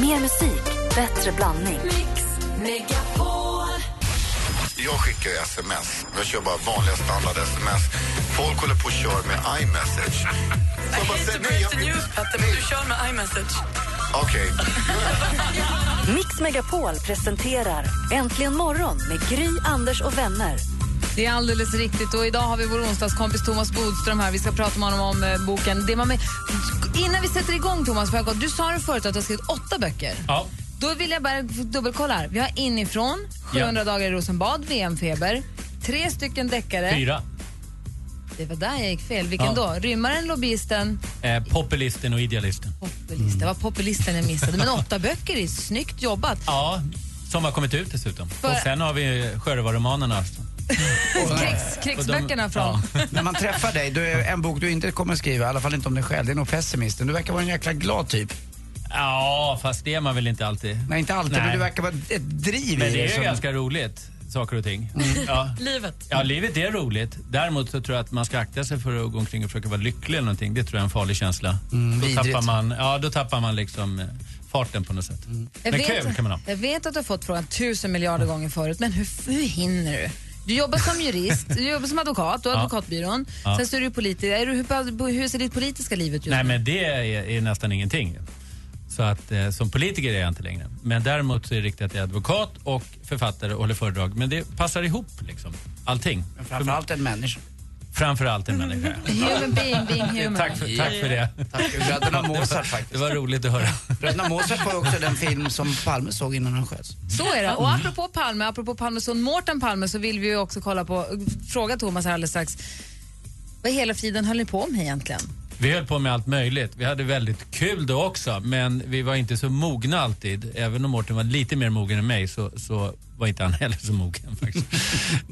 Mer musik, bättre blandning. Jag skickar ju sms. Jag kör bara vanliga standard-sms. Folk håller på och kör med iMessage. Så jag bara säger, nej, jag- Du kör med iMessage. Okej. Mix Megapol presenterar Äntligen morgon med Gry, Anders och vänner. Det är alldeles riktigt. Och idag har vi vår onsdagskompis Thomas Bodström här. Vi ska prata med honom om eh, boken. Det man med... Innan vi sätter igång, Thomas, du sa det förut att du har skrivit åtta böcker. Ja. Då vill jag bara dubbelkolla här. Vi har Inifrån, 700 dagar i Rosenbad, VM-feber, tre stycken deckare. Fyra. Det var där jag gick fel. Vilken Ja. då? Rymmaren, lobbyisten, Eh, populisten och idealisten. populisten. Det var populisten jag missade. Men åtta böcker är snyggt jobbat. Ja, som har kommit ut dessutom. För- Och sen har vi Sjörövarromanerna. Krigs, krigsböckerna från... Ja. När man träffar dig, du är en bok du inte kommer skriva, i alla fall inte om dig själv, det är nog Pessimisten. Du verkar vara en jäkla glad typ. ja, fast det är man väl inte alltid. Nej, inte alltid, Nej. men du verkar vara ett driv Men i det är ju som- ganska roligt, saker och ting. Ja. Livet. ja, livet är roligt. Däremot så tror jag att man ska akta sig för att gå omkring och försöka vara lycklig eller någonting. Det tror jag är en farlig känsla. Mm, då, vidrigt. tappar man, ja, då tappar man liksom eh, farten på något sätt. Jag Men vet, kul kan man ha. jag vet att du har fått frågan tusen miljarder gånger förut, men hur, hur hinner du? Du jobbar som jurist, du jobbar som advokat, du har Ja. advokatbyrån. Ja. Sen så är du politiker. Är du, hur, hur ser ditt politiska liv ut just Nej, nu? men det är, är nästan ingenting. Så att eh, som politiker är jag inte längre. Men däremot så är det riktigt att jag är advokat och författare och håller föredrag. Men det passar ihop liksom. Allting. Men framförallt en människa. Framförallt en människa. Human being, being human. Tack för, tack för det. Tack, bröderna Mozart Det faktiskt. var roligt att höra. Bröderna Mozart var också den film som Palme såg innan han sköts. Så är det. Och apropå Palme, apropå Palmes son Mårten Palme så vill vi ju också kolla på, fråga Thomas här alldeles strax. Vad i hela friden höll ni på med egentligen? Vi höll på med allt möjligt. Vi hade väldigt kul då också, men vi var inte så mogna alltid. Även om Mårten var lite mer mogen än mig så, så var inte han heller så mogen faktiskt.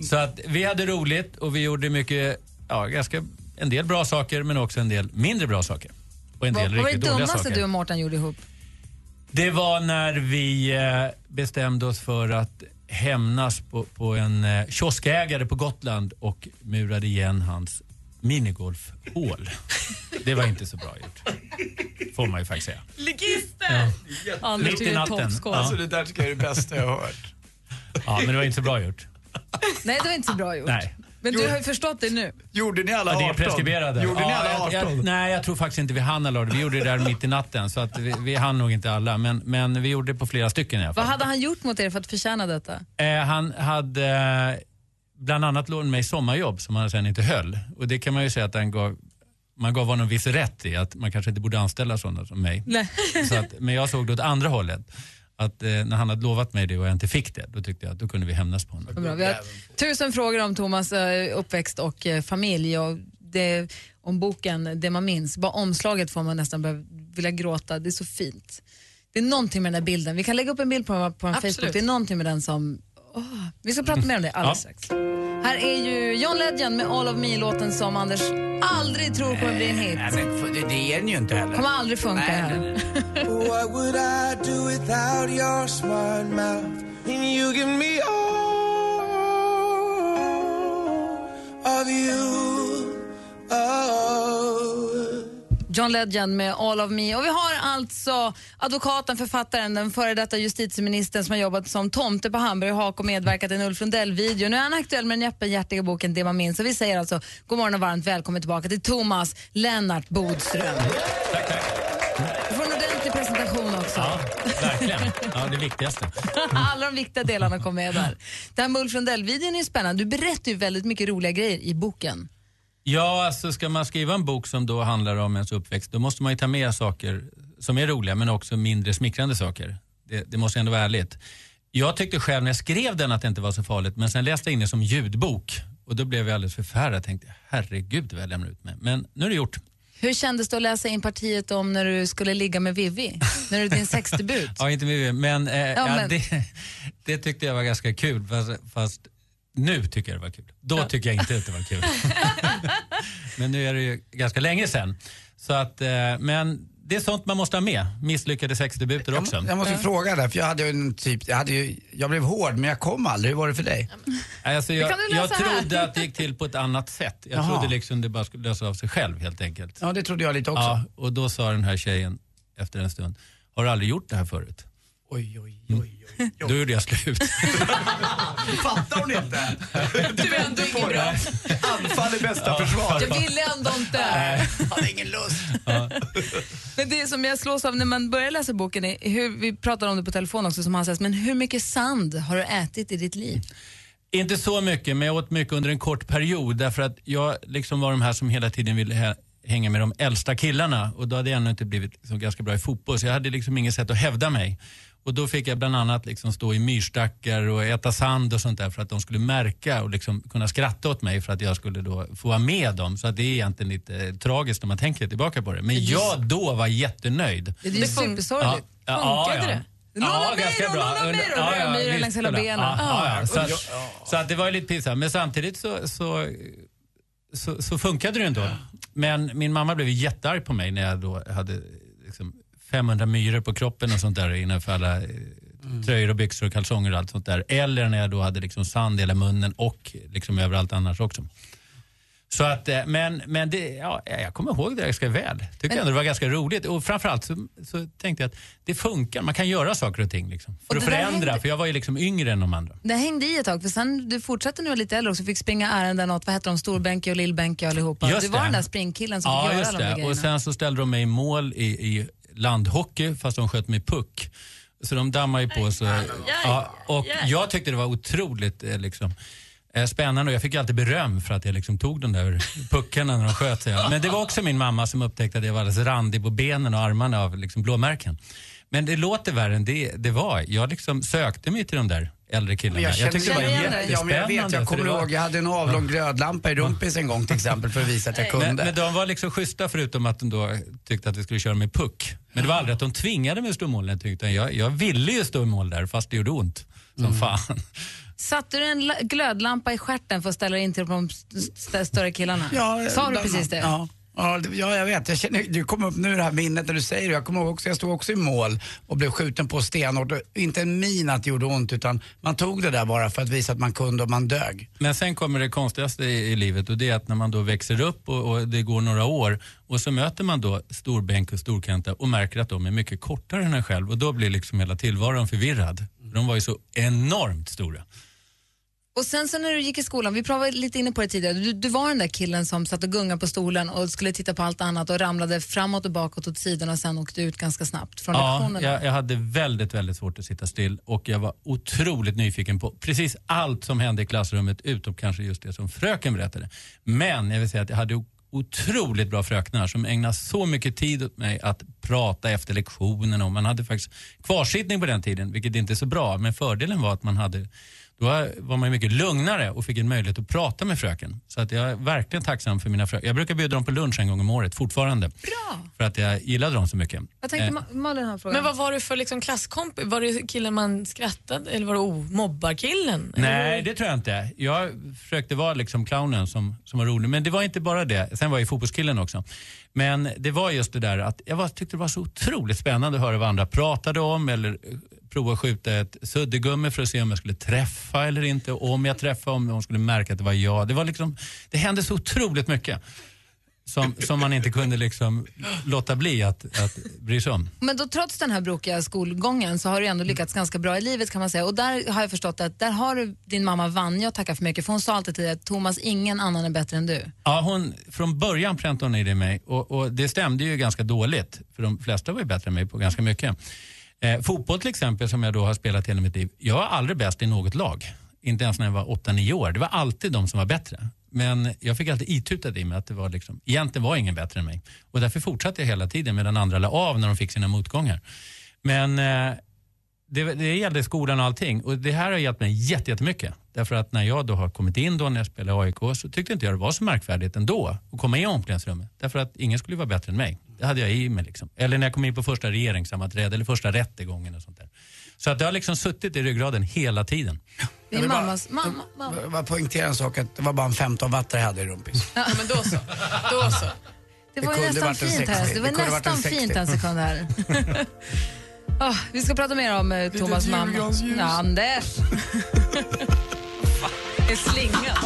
så att vi hade roligt och vi gjorde mycket, ja, ganska, en del bra saker men också en del mindre bra saker. Och en Vad, del vad var det dummaste du och Mårten gjorde ihop? Det var när vi eh, bestämde oss för att hämnas på, på en eh, kioskägare på Gotland och murade igen hans minigolfhål. Det var inte så bra gjort. Får man ju faktiskt säga. Ligister! Anders, Mitt du i är natten. toppskål. Ja. Alltså det där tycker jag är det bästa jag har hört. Ja, men det var inte så bra gjort. Nej, det var inte så bra gjort. Nej. Men du har ju förstått det nu. Gjorde ni alla Ja, det är 18? preskriberade. Gjorde ni Ja, alla jag- 18? Jag, nej, jag tror faktiskt inte vi hann alla. Vi gjorde det där mitt i natten, så att vi, vi hann nog inte alla. Men, men vi gjorde det på flera stycken i alla fall. Vad hade han gjort mot er för att förtjäna detta? Eh, han hade eh, bland annat lånat mig sommarjobb som han sen inte höll. Och det kan man ju säga att han gav, man gav honom viss rätt i, att man kanske inte borde anställa sådana som mig. Nej. Så att, men jag såg det åt andra hållet. Att eh, när han hade lovat mig det och jag inte fick det, då tyckte jag att då kunde vi hämnas på honom. Bra. Vi har tusen frågor om Thomas eh, uppväxt och eh, familj. Och det, om boken Det man minns. Bara omslaget får man nästan börja vilja gråta. Det är så fint. Det är någonting med den där bilden. Vi kan lägga upp en bild på, på en Absolut. Facebook. Det är någonting med den som... åh, vi ska prata mer om det alldeles Ja. strax. Här är ju John Legend med All of Me-låten som Anders aldrig tror kommer bli en hit. Nej, men det, det är den ju inte heller. Kommer aldrig funka Nej, här. What would I do without your smart mouth? And you give me all of you. Oh. John Legend med All of Me. Och vi har alltså advokaten, författaren, den före detta justitieministern som har jobbat som tomte på Hamburg och Hak och medverkat i en Ulf Lundell-video. Nu är han aktuell med den öppenhjärtiga boken Det man minns. Och vi säger alltså god morgon och varmt välkommen tillbaka till Thomas Lennart Bodström. Tack, tack. Du får en ordentlig presentation också. Ja, verkligen. Ja, det viktigaste. Alla de viktiga delarna kom med där. Det här med Ulf Lundell-videon är ju spännande. Du berättar ju väldigt mycket roliga grejer i boken. Ja, alltså ska man skriva en bok som då handlar om ens uppväxt, då måste man ju ta med saker som är roliga men också mindre smickrande saker. Det, det måste ändå vara ärligt. Jag tyckte själv när jag skrev den att det inte var så farligt men sen läste jag in det som ljudbok och då blev jag alldeles förfärad. Tänkte herregud vad jag lämnar ut mig. Men nu är det gjort. Hur kändes det att läsa in partiet om när du skulle ligga med Vivi? När du din sexdebut? Ja, inte mycket, men, eh, ja, men- Det, det tyckte jag var ganska kul. Fast, fast nu tycker jag det var kul. Då tycker jag inte att det var kul. men nu är det ju ganska länge. Så att, eh, men det är sånt man måste ha med. Misslyckade sexdebuter också. Jag, jag måste fråga där, för jag hade ju en typ, jag, hade ju, jag blev hård men jag kom aldrig. Hur var det för dig? Alltså, jag, jag trodde att det gick till på ett annat sätt. Jag Jaha. trodde liksom det bara skulle lösa av sig själv helt enkelt. Ja, det trodde jag lite också. Ja, och då sa den här tjejen efter en stund, har du aldrig gjort det här förut? Oj, oj, oj, oj. Då gjorde jag slut. Fattar hon inte? Du är ändå ingen bra. Anfall är bästa försvar. Jag ville ändå inte. Hade ingen lust. Men det som jag slås av när man börjar läsa boken är hur, vi pratar om det på telefon också som han säger, men hur mycket sand har du ätit i ditt liv? Inte så mycket, men jag åt mycket under en kort period därför att jag liksom var de här som hela tiden ville hä- hänga med de äldsta killarna och då hade jag ännu inte blivit så ganska bra i fotboll så jag hade liksom inget sätt att hävda mig. Och då fick jag bland annat liksom stå i myrstackar och äta sand och sånt där för att de skulle märka och liksom kunna skratta åt mig för att jag skulle då få vara med dem. Så att det är egentligen lite eh, tragiskt när man tänker tillbaka på det. Men jag då var jättenöjd. Det är ju Det fun- supersorgligt. Funkade det? Låna mig då, låna mig då. Då är det myror längs hela benen. Ja, ja, ja. Så, Ja. att, det var ju lite pinsamt. Men samtidigt så, så, så, så funkade det ändå. Men min mamma blev jättearg på mig när jag då hade 500 myror på kroppen och sånt där innanför alla eh, tröjor och byxor och kalsonger och allt sånt där. Eller när jag då hade liksom sand i hela munnen och liksom överallt annars också. Så att, eh, men, men det, ja, jag kommer ihåg det ganska väl. Tyckte ändå det var ganska roligt. Och framförallt så, så tänkte jag att det funkar. Man kan göra saker och ting liksom, Och för att det där förändra. hängde- För jag var ju liksom yngre än de andra. Det hängde i ett tag, för sen du fortsatte nu lite äldre också, fick springa ärenden åt, vad heter de, Storbänke och Lillbänke och allihopa. Just du var det. den där springkillen som Ja, fick göra just de det. Och sen så ställde de mig i mål i, i landhockey fast de sköt med puck. Så de dammade ju på. Så, ja, och jag tyckte det var otroligt eh, liksom, eh, spännande och jag fick alltid beröm för att jag liksom tog de där puckarna när de sköt. sig. Men det var också min mamma som upptäckte att jag var alldeles randig på benen och armarna av liksom blåmärken. Men det låter värre än det, det var. Jag liksom sökte mig till de där äldre killarna. Jag, känner tyckte det var. Ja, jättespännande. men jag vet, jag kommer var- ihåg, jag hade en avlång glödlampa i rumpis en gång till exempel för att visa att jag kunde. Men, men de var liksom schyssta förutom att de då tyckte att vi skulle köra med puck. Men det var aldrig att de tvingade mig att stå i mål. Utan jag, jag ville ju stå i mål där fast det gjorde ont. Som Mm. fan. Satte du en la- glödlampa i stjärten för att ställa in till de st- st- större killarna? Sa du precis det? Ja. Ja, jag vet. Jag känner, du kom upp nu det här minnet när du säger det. Jag kommer ihåg också, jag stod också i mål och blev skjuten på stenhårt. Inte en min att det gjorde ont utan man tog det där bara för att visa att man kunde och man dög. Men sen kommer det konstigaste i, i livet och det är att när man då växer upp och, och det går några år och så möter man då storbänk och storkanta och märker att de är mycket kortare än en själv och då blir liksom hela tillvaron förvirrad. De var ju så enormt stora. Och sen så när du gick i skolan, vi pratade lite inne på det tidigare, du, du var den där killen som satt och gungade på stolen och skulle titta på allt annat och ramlade framåt och bakåt åt sidorna och sen åkte ut ganska snabbt från Ja, lektionerna. jag, jag hade väldigt, väldigt svårt att sitta still och jag var otroligt nyfiken på precis allt som hände i klassrummet utom kanske just det som fröken berättade. Men jag vill säga att jag hade otroligt bra fröknar som ägnade så mycket tid åt mig att prata efter lektionerna och man hade faktiskt kvarsittning på den tiden, vilket inte är så bra, men fördelen var att man hade då var man ju mycket lugnare och fick en möjlighet att prata med fröken. Så att jag är verkligen tacksam för mina fröken. Jag brukar bjuda dem på lunch en gång om året fortfarande. Bra! För att jag gillade dem så mycket. Jag tänkte, Eh, Ma- Malin har en fråga. Men vad var du för liksom klasskompis? Var det killen man skrattade eller var det oh, mobbarkillen? Nej, Eller- det tror jag inte. Jag försökte vara liksom clownen som, som var rolig. Men det var inte bara det. Sen var jag ju fotbollskillen också. Men det var just det där att jag var, tyckte det var så otroligt spännande att höra vad andra pratade om eller prova att skjuta ett suddgummi för att se om jag skulle träffa eller inte. Om jag träffade, om de skulle märka att det var jag. Det, var liksom, det hände så otroligt mycket. Som, som man inte kunde liksom låta bli att, att bry sig om. Men då trots den här brokiga skolgången så har du ändå lyckats ganska bra i livet kan man säga. Och där har jag förstått att där har du din mamma Vanja att tacka för mycket. För hon sa alltid till dig att Thomas, ingen annan är bättre än du. Ja, hon, från början präntade hon i det i mig och, och det stämde ju ganska dåligt. För de flesta var ju bättre än mig på ganska mycket. Eh, fotboll till exempel som jag då har spelat hela mitt liv. Jag var aldrig bäst i något lag. Inte ens när jag var 8-9 år. Det var alltid de som var bättre. Men jag fick alltid itutat i mig att det var liksom, egentligen var ingen bättre än mig. Och därför fortsatte jag hela tiden medan andra la av när de fick sina motgångar. Men eh, det, det gällde skolan och allting. Och det här har hjälpt mig jättemycket. Därför att när jag då har kommit in då när jag spelade i AIK så tyckte inte jag det var så märkvärdigt ändå att komma in i omklädningsrummet. Därför att ingen skulle vara bättre än mig. Det hade jag i mig liksom. Eller när jag kom in på första regeringssammanträde eller första rättegången och sånt där. Så att det har liksom suttit i ryggraden hela tiden. Jag Din vill bara- mammas mamma. mamma. Jag bara poängtera en sak, att det var bara en 15 wattare jag hade i rumpis. Ja, men då så. Då så. Det var Det ju kunde nästan varit en fint här. 60. Det var Det nästan 60. fint en sekund här. Åh, vi ska prata mer om eh, Thomas mamma. Ja, Anders. är slingan.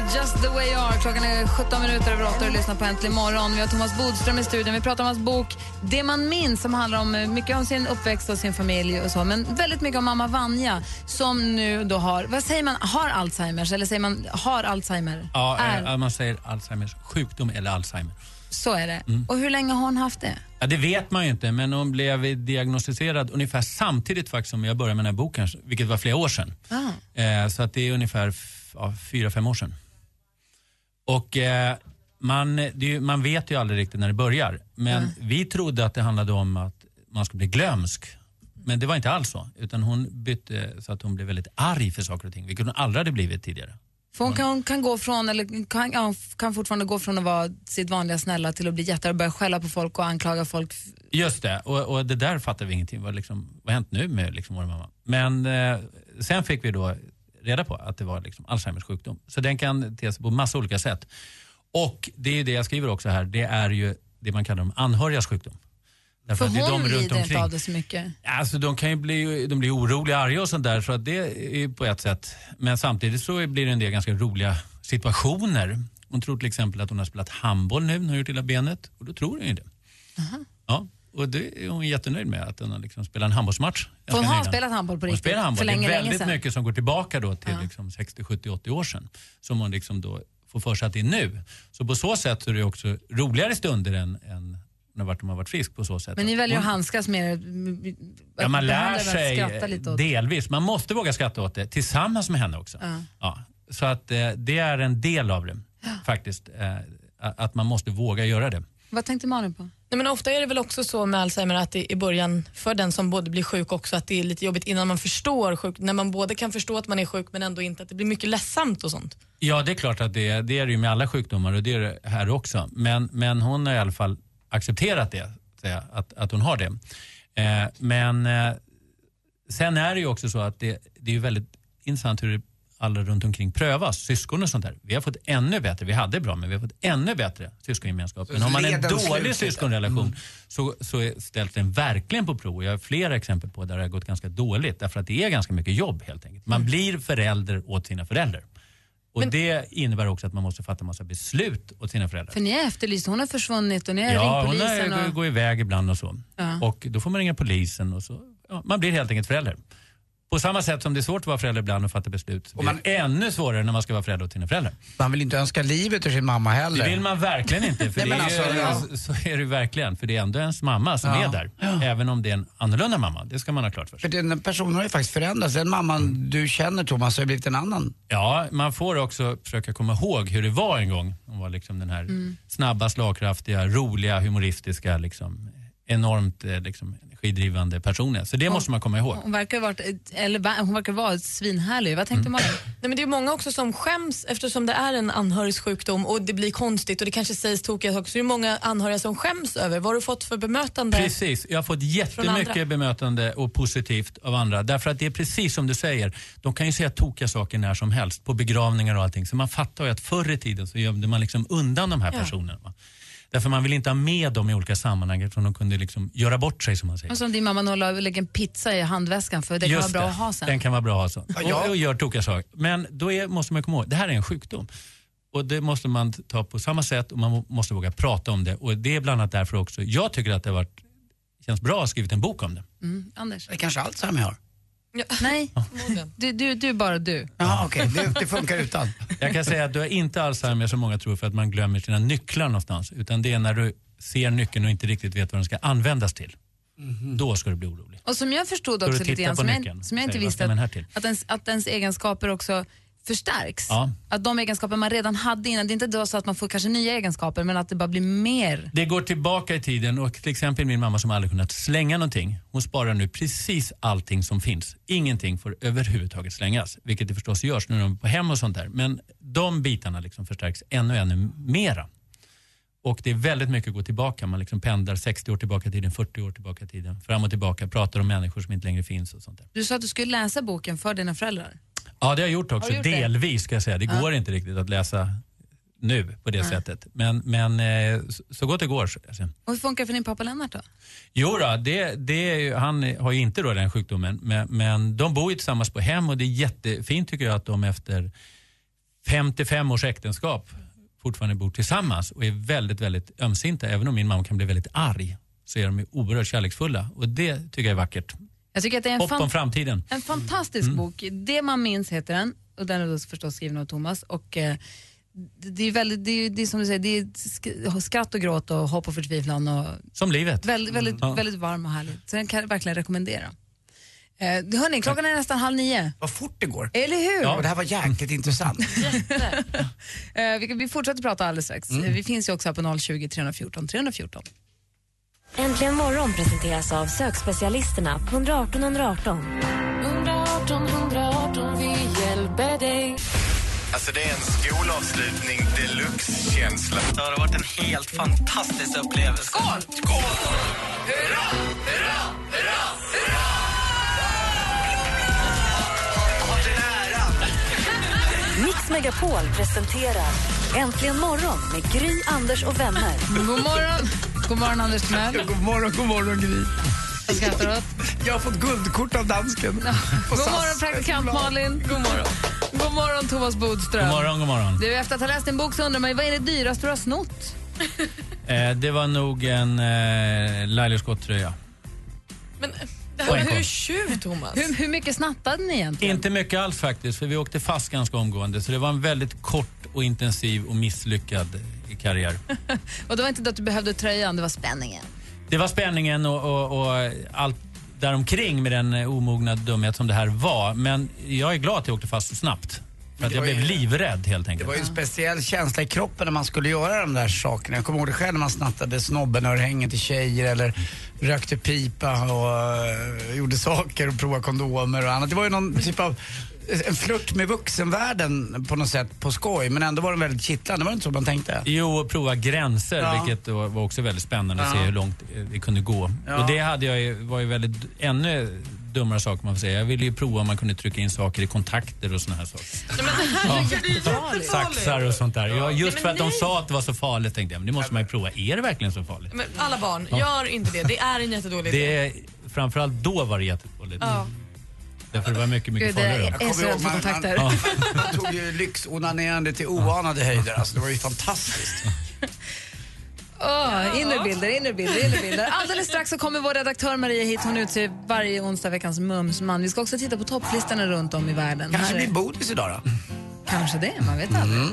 Med Just the way you are. Klockan är 17 minuter över 8 och lyssnar på Äntligen morgon. Vi har Thomas Bodström i studion. Vi pratar om hans bok Det man minns som handlar om eh, mycket om sin uppväxt och sin familj och så. Men väldigt mycket om mamma Vanja som nu då har, vad säger man, har Alzheimers eller säger man har Alzheimer? Ja, är, eh, man säger Alzheimers sjukdom eller Alzheimer. så är det. Mm. Och hur länge har hon haft det? Ja, det vet man ju inte, men hon blev diagnostiserad ungefär samtidigt faktiskt som jag började med den här boken, vilket var flera år sedan. Ah. Eh, så att det är ungefär ja, fyra, fem år sedan. Och eh, man, ju- man vet ju aldrig riktigt när det börjar. Men vi trodde att det handlade om att man skulle bli glömsk. Men det var inte alls så. Utan hon bytte så att hon blev väldigt arg för saker och ting, vilket hon aldrig hade blivit tidigare. För hon kan, hon kan gå från, eller kan, ja, kan fortfarande gå från att vara sitt vanliga snälla till att bli jätte och börja skälla på folk och anklaga folk. Just det, och, och det där fattar vi ingenting. Vad, liksom, vad har hänt nu med liksom, vår mamma? Men eh, sen fick vi då reda på att det var liksom, Alzheimers sjukdom. Så den kan te sig på massa olika sätt. Och det är ju det jag skriver också här, det är ju det man kallar de anhörigas sjukdom. Därför För hon de runt lider inte av det så mycket. Alltså de kan ju bli, de blir oroliga, arga och sånt där, så att det är på ett sätt. Men samtidigt så blir det en del ganska roliga situationer. Hon tror till exempel att hon har spelat handboll nu när hon har gjort illa benet och då tror hon ju det. Ja, och det är hon jättenöjd med, att hon har liksom spelat en handbollsmatch. Hon har spelat handboll på Hon riktigt. spelar handboll. För länge, det är länge väldigt sedan. mycket som går tillbaka då till liksom 60, 70, 80 år sedan. Som hon liksom då får för sig att det är nu. Så på så sätt så är det också roligare stunder än, än när de har varit frisk på så sätt. Men ni väljer att Hon- handskas med det. Ja, man lär sig delvis. Man måste våga skratta åt det tillsammans med henne också. Ja. Ja. Så att eh, det är en del av det faktiskt. Eh, att man måste våga göra det. Vad tänkte Malin på? Nej, men ofta är det väl också så med Alzheimer att det i början för den som både blir sjuk också att det är lite jobbigt innan man förstår sjuk, när man både kan förstå att man är sjuk men ändå inte, att det blir mycket ledsamt och sånt. Ja, det är klart att det är det är det ju med alla sjukdomar och det är det här också. Men, men hon har i alla fall accepterat det, säga, att, att hon har det. Eh, men eh, sen är det ju också så att det, det är ju väldigt intressant hur det alla runt omkring prövas, syskon och sånt där. Vi har fått ännu bättre, vi hade bra, men vi har fått ännu bättre syskongemenskap. Så Men har man en dålig. Mm. syskonrelation så, så är- ställs den verkligen på prov. Jag har flera exempel på där det har gått ganska dåligt därför att det är ganska mycket jobb helt enkelt. Man blir förälder åt sina föräldrar. Och det innebär också att man måste fatta massa beslut åt sina föräldrar. För ni är efterlyst, hon har försvunnit och ni har Ja, ringt hon polisen. har, och... går iväg ibland och så. Ja. Och då får man ringa polisen och så. Ja, man blir helt enkelt förälder. På samma sätt som det är svårt att vara förälder ibland och fatta beslut. Och man- det ännu svårare när man ska vara förälder åt sina föräldrar. Man vill inte önska livet ur sin mamma heller. Det vill man verkligen inte. För Nej, är, alltså, ju- Så är det verkligen. För det är ändå ens mamma som Ja. är där. Även om det är en annorlunda mamma. Det ska man ha klart för sig. För den personen har ju faktiskt förändrats. Den mamman du känner Thomas har ju blivit en annan. Ja, man får också försöka komma ihåg hur det var en gång. Hon var liksom den här snabba, slagkraftiga, roliga, humoristiska, liksom, enormt eh, liksom, energidrivande personen. Så det måste man komma ihåg. Hon verkar varit, eller hon verkar vara svinhärlig. Vad tänkte Mm. Malin? Nej, men det är många också som skäms eftersom det är en anhörigs sjukdom och det blir konstigt och det kanske sägs tokiga saker. Så det är många anhöriga som skäms över. Vad har du fått för bemötande? Precis, jag har fått jättemycket bemötande och positivt av andra. Därför att det är precis som du säger, de kan ju säga tokiga saker när som helst, på begravningar och allting. Så man fattar ju att förr i tiden så gömde man liksom undan de här Ja. personerna. Därför man vill inte ha med dem i olika sammanhang eftersom de kunde liksom göra bort sig som man säger. Och som din mamma och lägger en pizza i handväskan för det kan Just vara bra det. att ha sen. Den kan vara bra att ha så. ja. Och, och gör tokiga saker. Men då är, måste man komma ihåg, det här är en sjukdom. Och det måste man ta på samma sätt och man må- måste våga prata om det. Och det är bland annat därför också jag tycker att det har varit, känns bra att ha skrivit en bok om det. Mm, Anders? Det är kanske Alzheimer har. Nej, Förmodligen. du, du, du bara du. Ja, okej. Det, det funkar utan. Jag kan säga att du har inte Alzheimer som många tror för att man glömmer sina nycklar någonstans. Utan det är när du ser nyckeln och inte riktigt vet vad den ska användas till. Då ska du bli orolig. Och som jag förstod också lite titta grann, på som jag, nyckeln? som jag inte visste, att, att, ens, att ens egenskaper också förstärks. Ja. Att de egenskaper man redan hade innan, det är inte då så att man får kanske nya egenskaper men att det bara blir mer. Det går tillbaka i tiden och till exempel min mamma som aldrig kunnat slänga någonting. Hon sparar nu precis allting som finns. Ingenting får överhuvudtaget slängas. Vilket det förstås görs nu när de är på hem och sånt där. Men de bitarna liksom förstärks ännu, ännu mera. Och det är väldigt mycket att gå tillbaka. Man liksom pendlar 60 år tillbaka i tiden, 40 år tillbaka i tiden. Fram och tillbaka, pratar om människor som inte längre finns och sånt där. Du sa att du skulle läsa boken för dina föräldrar. Ja, det har jag gjort också. Gjort det? Delvis ska jag säga. Det går inte riktigt att läsa nu på det sättet. Men, men eh, så- gott det går. Och hur funkar det för din pappa Lennart då? Jo då, det, det han har ju inte då den sjukdomen men, men de bor ju tillsammans på hem och det är jättefint tycker jag att de efter 55 års äktenskap fortfarande bor tillsammans och är väldigt, väldigt ömsinta. Även om min mamma kan bli väldigt arg så är de oerhört kärleksfulla och det tycker jag är vackert. Jag tycker att det är en, Hopp om fan, framtiden. en fantastisk Mm. bok. Det man minns heter den och den är då förstås skriven av Thomas. Och, eh, det, är väldigt, det är, det är som du säger, det är sk- skratt och gråt och hopp och förtvivlan och Som livet. väldigt, väldigt, Ja. väldigt varm och härlig. Så den kan jag verkligen rekommendera. Eh, hörni, klockan är nästan halv nio. Vad fort det går. Eller hur? Och det här var jäkligt intressant. Eh, vi, vi fortsätter prata alldeles strax. Mm. Vi finns ju också här på 020 314 314. Äntligen morgon presenteras av sökspecialisterna på 118 118. 118 118, vi hjälper dig. Alltså det är en skolavslutning deluxe-känsla. Det har varit en helt fantastisk upplevelse. Skål! Skål! Hurra! Hurra! Hurra! Hurra! Mix Megapol presenterar Äntligen morgon med Gry, Anders och vänner. God morgon, god morgon Anders Timell. god morgon, god morgon Gry. Vad skrattar du åt? Jag har fått guldkort av dansken. God morgon praktikant Malin. God morgon. God morgon Thomas Bodström. God morgon, god morgon. Du, efter att ha läst din bok så undrar man vad är det dyraste du har snott? Eh, det var nog en eh, Laila Scott-tröja. Men det här är ju tjuv, Thomas. Hur, hur mycket snattade ni egentligen? Inte mycket alls faktiskt, för vi åkte fast ganska omgående. Så det var en väldigt kort och intensiv och misslyckad karriär. Och det var inte det att du behövde tröjan, det var spänningen. Det var spänningen och, och, och allt däromkring med den omogna dumhet som det här var. Men jag är glad att jag åkte fast så snabbt. För att Det jag blev livrädd helt Det enkelt. var ju en speciell känsla i kroppen när man skulle göra de där sakerna. Jag kommer ihåg det själv när man snattade snobbenörhängen till tjejer eller rökte pipa och eh, gjorde saker och provade kondomer och annat. Det var ju någon typ av en flört med vuxenvärlden på något sätt på skoj men ändå var den väldigt kittlande. Var det inte så man tänkte? Jo, och prova gränser, Ja. vilket var också väldigt spännande att Ja. se hur långt eh, det kunde gå. Ja. Och det hade jag var ju väldigt, ännu dummare saker man får säga. Jag ville ju prova om man kunde trycka in saker i kontakter och såna här saker. Nej, men det är. Saxar och sånt där. Ja, just men för att de nej. sa att det var så farligt tänkte jag, men det måste man ju prova. Är det verkligen så farligt? Men alla barn, gör inte det. Det är en jättedålig idé. Det är, framförallt då var det jättedåligt. Ja. Därför det var mycket, mycket Gud, farligare. så kommer ihåg, man-. Man, man tog ju lyxonanerande till oanade höjder. Alltså, det var ju fantastiskt. Åh, inre bilder, inre bilder, inre bilder. Alldeles strax så kommer vår redaktör Maria hit. Hon utser varje onsdag veckans mumsman. Vi ska också titta på topplistorna runt om i världen. Kanske blir bodis idag då? Kanske det, man vet aldrig.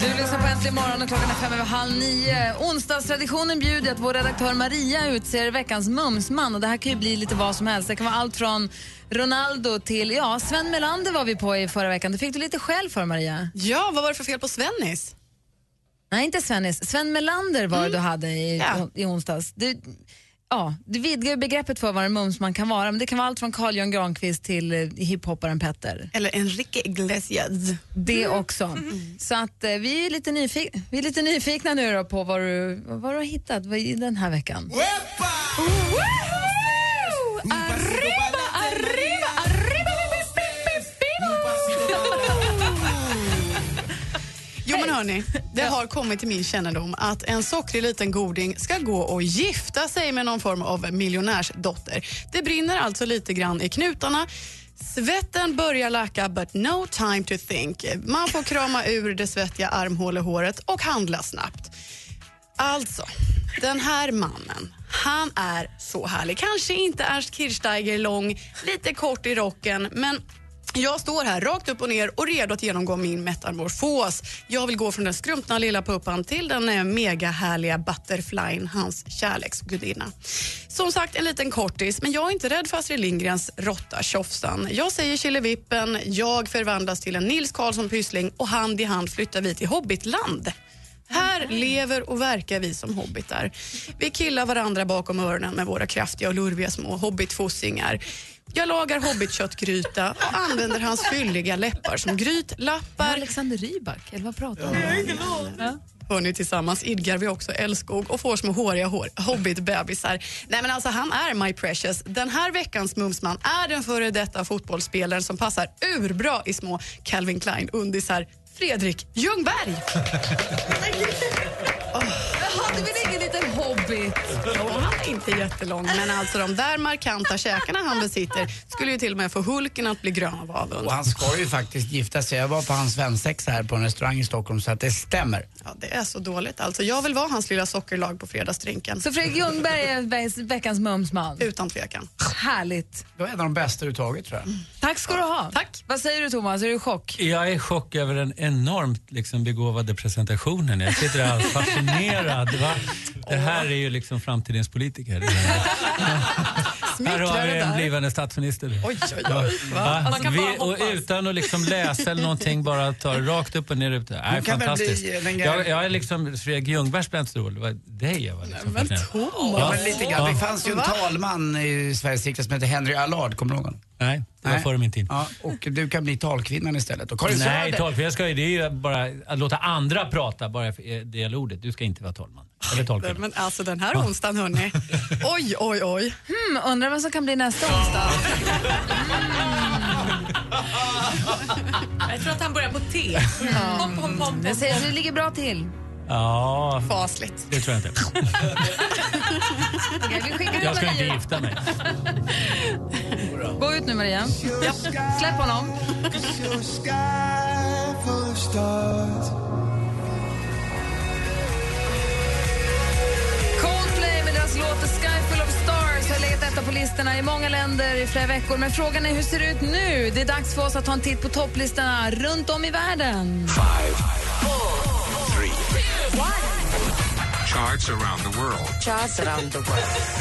Du lyssnar på Äntligen morgon och klockan är fem över halv nio. Onsdagstraditionen bjuder att vår redaktör Maria utser veckans mumsman. Och det här kan ju bli lite vad som helst. Det kan vara allt från Ronaldo till, ja, Sven Melander var vi på i förra veckan. Det fick du lite skäll för Maria. Ja, vad var det för fel på Svennis? Nej, inte Svennis. Sven Melander var det du hade i, Ja. i onsdags. Du, ja, du vidgar begreppet för vad en mumsman kan vara. Men det kan vara allt från Carl Jan Granqvist till eh, hiphopparen Petter. Eller Enrique Iglesias. Det också. Så att eh, vi är lite, nyfik- vi är lite nyfikna nu då på vad du, vad du har hittat vad i den här veckan. Arriba, hörni, det har kommit till min kännedom att en sockrig liten goding ska gå och gifta sig med någon form av miljonärsdotter. Det brinner alltså lite grann i knutarna. Svetten börjar lacka but no time to think. Man får krama ur det svettiga armhålehåret och handla snabbt. Alltså, den här mannen, han är så härlig. Kanske inte Ernst Kirchsteiger lång, lite kort i rocken, men jag står här rakt upp och ner och redo att genomgå min metamorfos. Jag vill gå från den skrumpna lilla puppan till den eh, mega härliga butterflyn, hans kärleksgudinna. Som sagt, en liten kortis, men jag är inte rädd för Astrid Lindgrens råtta tjofsan. Jag säger Killevippen, jag förvandlas till en Nils Karlsson Pyssling och hand i hand flyttar vi till Hobbitland. Här lever och verkar vi som hobbitar. Vi killar varandra bakom öronen med våra kraftiga och lurviga små hobbitfossingar. Jag lagar hobbitköttgryta och använder hans fylliga läppar som grytlappar. Alexander Rybak, eller vad pratar du om? Hörni, tillsammans idgar vi också älskog och får små håriga hår, hobbitbebisar. Nej men alltså han är my precious. Den här veckans mumsman är den före detta fotbollsspelaren som passar urbra i små Calvin Klein undisar. Fredrik Ljungberg. oh. det är väl ingen liten hobbit? Jo, han är inte jättelång, men alltså de där markanta käkarna han besitter skulle ju till och med få Hulken att bli grön av avund. Och han ska ju faktiskt gifta sig. Jag var på hans svensexa här på en restaurang i Stockholm så att det stämmer. Ja, det är så dåligt. Alltså, jag vill vara hans lilla sockerlag på fredagsdrinken. Så Fredrik Ljungberg är ve- veckans mumsman? Utan tvekan. Härligt. Det var en av de bästa överhuvudtaget tror jag. Tack ska du ha. Tack. Vad säger du Thomas, är du i chock? Jag är i chock över den enormt liksom, begåvade presentationen. Jag sitter här alldeles fascinerad. Va? Det här är ju liksom framtidens politiker. här har vi en blivande statsminister. Oj, oj, oj. Va? Bara Vi, och utan att liksom läsa eller någonting, bara ta det rakt upp och ner. Ut. Kan väl fantastiskt. Jag, jag är liksom Fredrik Ljungbergs bästa roll. Det var dig jag var liksom Men. Thomas. Ja, men lite grann. Det fanns ju en talman i Sveriges riksdag som heter Henry Allard, kommer du ihåg honom? Nej, det var Nej. före min tid. Ja, och du kan bli talkvinnan istället. Och Karin Nej, Söder- talkvinna ska ju, det är ju bara att låta andra prata, bara för det gäller ordet. Du ska inte vara talman. Eller talkvinna. Men alltså den här onsdagen hörni. Oj, oj, oj. Hmm, undrar vem som kan bli nästa onsdag? Jag tror att han börjar på T. Pom, pom, pom, Det pom, säger pom. så det ligger bra till. Ja, Fasligt. det tror jag inte. Jag ska inte gifta mig. Gå ut nu Maria. Släpp honom. Coldplay med deras låt The Sky Full of Stars har legat etta på listorna i många länder i flera veckor. Men frågan är hur ser det ut nu? Det är dags för oss att ta en titt på topplistorna runt om i världen. Charts around the world.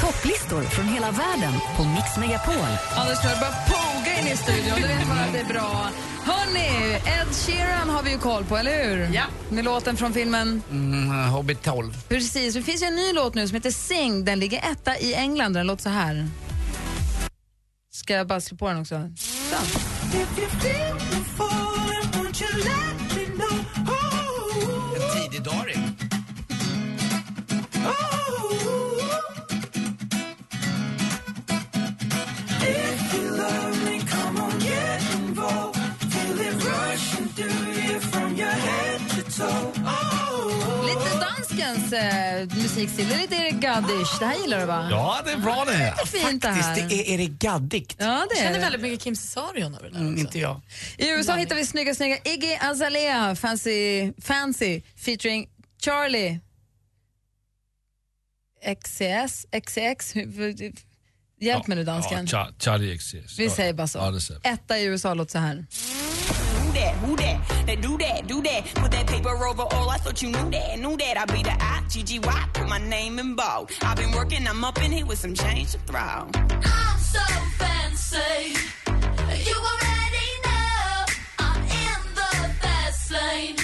Topplistor från hela världen på Mix Megapol. Anders, nu börjat poga in i studion. Då vet att det är bra. Hörni, Ed Sheeran har vi ju koll på, eller hur? Ja. Med låten från filmen. Mm, Hobbit 12. Precis, det finns ju en ny låt nu som heter Sing. Den ligger etta i England den låter så här. Ska jag bara slå på den också? Så. Danskens eh, musikstil. Det är lite Erik Gaddish. Det här gillar du va? Ja, det är bra det här. Det är fint det här. Faktiskt, det är, det gaddigt? Ja, det Jag är känner det. väldigt mycket Kim Cesarion över det där Mm, också. inte jag. I USA hittar vi snygga, snygga Iggy Azalea, Fancy, Fancy featuring Charlie XCS, XCX. Hjälp mig nu dansken. Char- Charlie XCX. Vi säger bara så. Ja, det säger Etta i USA låter så här. Who that? Who that? They do that, do that. Put that paper over all. I thought you knew that, knew that. I be the I, G-G-Y, put my name in bold. I've been working, I'm up in here with some change to throw. I'm so fancy. You already know I'm in the fast lane.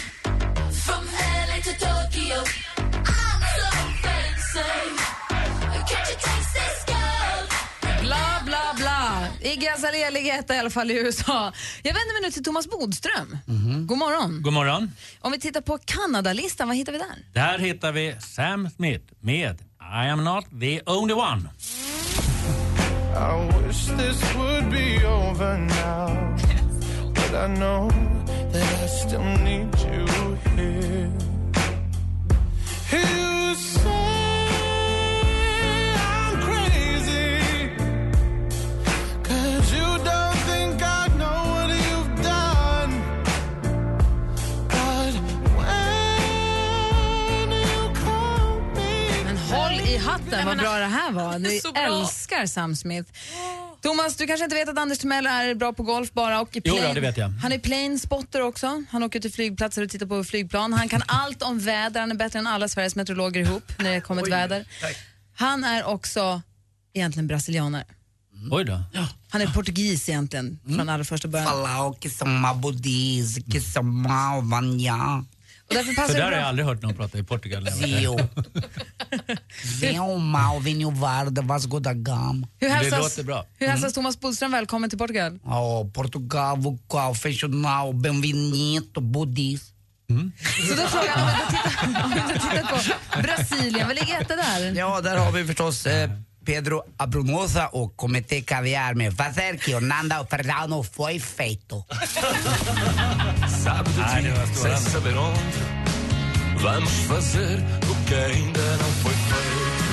Etta i alla fall i USA. Jag vänder mig nu till Thomas Bodström. God morgon. God morgon. Om vi tittar på Kanadalistan, vad hittar vi där? Där hittar vi Sam Smith med I am not the only one. I wish this would be over now. But I know that I still need you here. You say vad bra det här var. Bra. älskar Sam Smith. Thomas, du kanske inte vet att Anders Timell är bra på golf bara och i Jo då, plane- det vet jag. Han är plane spotter också. Han åker till flygplatser och tittar på flygplan. Han kan allt om väder. Han är bättre än alla Sveriges meteorologer ihop när det kommer till väder. Han är också egentligen brasilianare. Oj då. Han är portugis egentligen från allra första början. Falau que são mabudis, que malvanja. Och därför För passar där det har jag aldrig hört någon prata i Portugal. jag där. Gama. Hur Det hälsas, låter bra. hur hälsas Thomas Bodström välkommen till Portugal? Oh, Portugal, vocal, fechonal, bem-vindo, budis. Så då frågar han om vi då tittar på Brasilien, vad ligger etta där? Ja, där har vi förstås eh, Pedro Abrumosa och Comete Caviar med Fazer que Nanda Ferdano foi feito. Sabe do Nej, det var que strålande. sem saber onde Vamos fazer o que ainda não foi feito.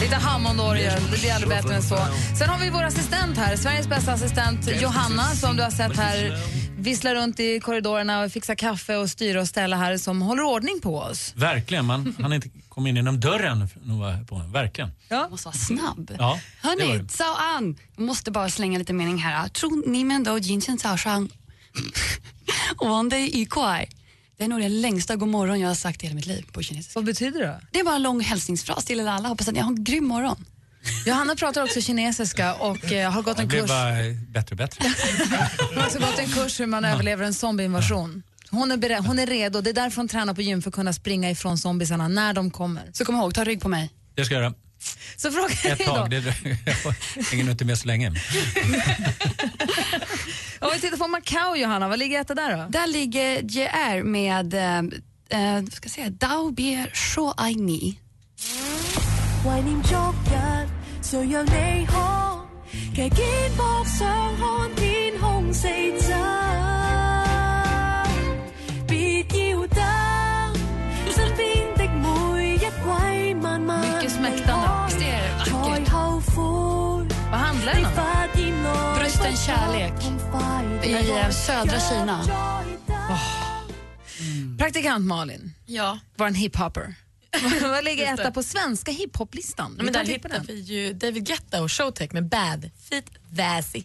Lite Hammondorgel, det blir aldrig bättre än så. Sen har vi vår assistent här, Sveriges bästa assistent Johanna som du har sett här vissla runt i korridorerna och fixa kaffe och styra och ställa här som håller ordning på oss. Verkligen, man han inte kom in genom dörren. På, verkligen. Ja. måste vara snabb. Ja, Hörni, Zao An, jag måste bara slänga lite mening här. Tror ni men då Jinchen Zhao Shang Wande Yukuai det är nog den längsta god morgon jag har sagt i hela mitt liv på kinesiska. Vad betyder det? Det är bara en lång hälsningsfras till alla. Hoppas att ni har en grym morgon. Johanna pratar också kinesiska och eh, har gått Det en kurs. bara bättre och bättre. Hon har också gått en kurs hur man överlever en zombieinvasion. Hon är, beredd, hon är redo. Det är därför hon tränar på gym för att kunna springa ifrån zombisarna när de kommer. Så kom ihåg, ta rygg på mig. Det ska jag göra. Så frågan Ett är då, tag. Det jag hänger nog inte med så länge. om vi tittar på Macau Johanna, vad ligger etta där då? Där ligger JR med eh, eh, ska jag säga, Dao Bie Shuo Ai Ni. 懷念昨日，誰讓你可騎肩膊上看天空四周？別要等，身邊的每一位慢慢 det vackert? 才後悔。Eh, södra Kina. Praktikant Malin, Ja. vår hiphopper. Vad ligger etta på svenska hiphoplistan? Ja, men där hittar vi ju David Guetta och Showtech med Bad Feet Vassy.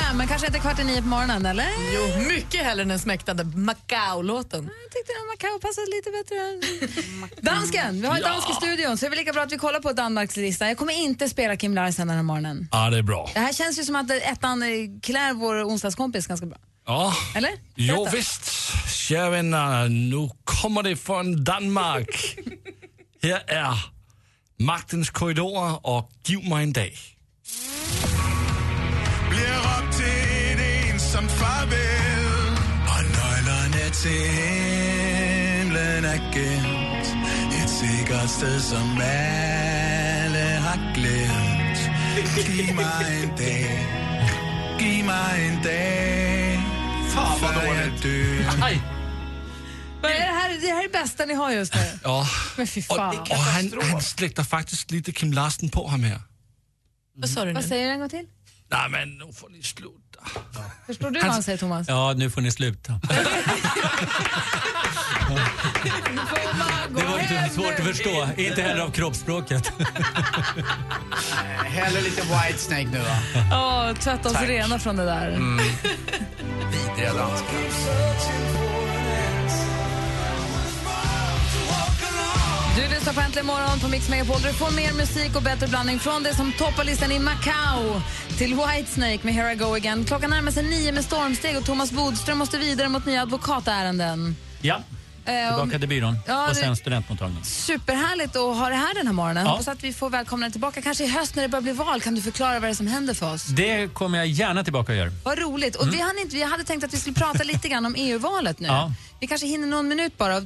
Fem, men kanske inte kvart i nio på morgonen, eller? Jo, mycket hellre än den smäktande Macau-låten. Jag tyckte den Macau passade lite bättre. Dansken, vi har en dansk i studion så det är väl lika bra att vi kollar på Danmarks lista. Jag kommer inte spela Kim Larsen den här morgonen. Ja, det är bra. Det här känns ju som att ettan klär vår onsdagskompis ganska bra. Ja, Eller? jo visst. Kära vänner, nu kommer det från Danmark. Här är Magtens korridorer och Giv mig en dag. Farvel Og nøglerne til himlen er gemt Et sikkert sted, som alle har glemt Giv mig en dag Giv mig en dag Fan, vad dåligt. dør Aj. Är det, här, det här är det bästa ni har just nu. Ja. Men fy Och, fan. och han, han släkter faktiskt lite Kim Larsen på ham här. Vad sa du nu? Vad säger du en gång till? Nej, men nu får ni sluta. Förstår du vad han säger Thomas? Ja, nu får ni sluta. Det var inte svårt att förstå, inte heller av kroppsspråket. Hellre lite Whitesnake nu va? Ja, tvätta oss Tack. rena från det där. Vidriga danskar. Du lyssnar på Äntligen morgon på Mix Megapol. Du får mer musik och bättre blandning från det som toppar listan i Macau till Whitesnake med Here I Go Again. Klockan närmar sig nio med stormsteg och Thomas Bodström måste vidare mot nya advokatärenden. Ja, Eh, tillbaka till byrån Ja, och sen studentmottagningen. Superhärligt att ha det här den här morgonen. Ja. Hoppas att vi får välkomna dig tillbaka. Kanske i höst när det börjar bli val. Kan du förklara vad det är som händer för oss? Det kommer jag gärna tillbaka och göra. Vad roligt. Och vi, hann inte, vi hade tänkt att vi skulle prata lite grann om EU-valet nu. Ja. Vi kanske hinner någon minut bara.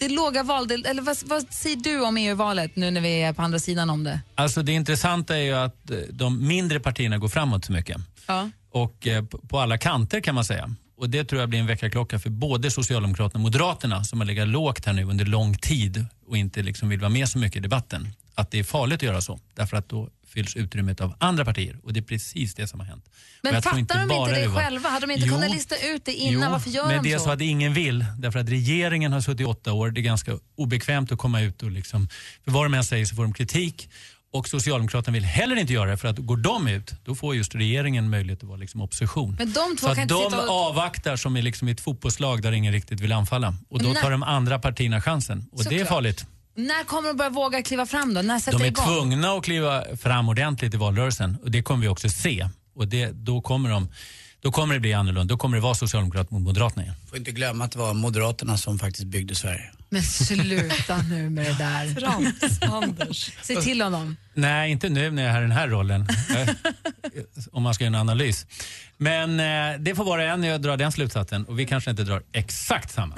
Det låga valdel... Eller vad, vad säger du om EU-valet nu när vi är på andra sidan om det? Alltså det intressanta är ju att eh, de mindre partierna går framåt så mycket. Ja. Och eh, på- på alla kanter kan man säga. Och det tror jag blir en väckarklocka för både Socialdemokraterna och Moderaterna som har legat lågt här nu under lång tid och inte liksom vill vara med så mycket i debatten. Att det är farligt att göra så. Därför att då fylls utrymmet av andra partier. Och det är precis det som har hänt. Men fattar de bara inte det var- själva? Hade de inte Jo. kunnat lista ut det innan? Jo, Varför gör men de det är så? så att ingen vill. Därför att regeringen har suttit i åtta år. Det är ganska obekvämt att komma ut och liksom, för vad de än säger så får de kritik. Och Socialdemokraterna vill heller inte göra det för att går de ut då får just regeringen möjlighet att vara liksom opposition. Men de två så kan inte de och... avvaktar som är liksom ett fotbollslag där ingen riktigt vill anfalla. Och då när- tar de andra partierna chansen. Och det är Såklart. farligt. När kommer de börja våga kliva fram då? När sätter De är igång? tvungna att kliva fram ordentligt i valrörelsen och det kommer vi också se. Och det, då kommer de Då kommer det bli annorlunda. Då kommer det vara Socialdemokraterna mot Moderaterna igen. Får inte glömma att det var Moderaterna som faktiskt byggde Sverige. Men sluta nu med det där. Trams-Anders. Se till honom. Nej, inte nu när jag är i den här rollen. Om man ska göra en analys. Men eh, det får vara en jag drar den slutsatsen och vi kanske inte drar exakt samma.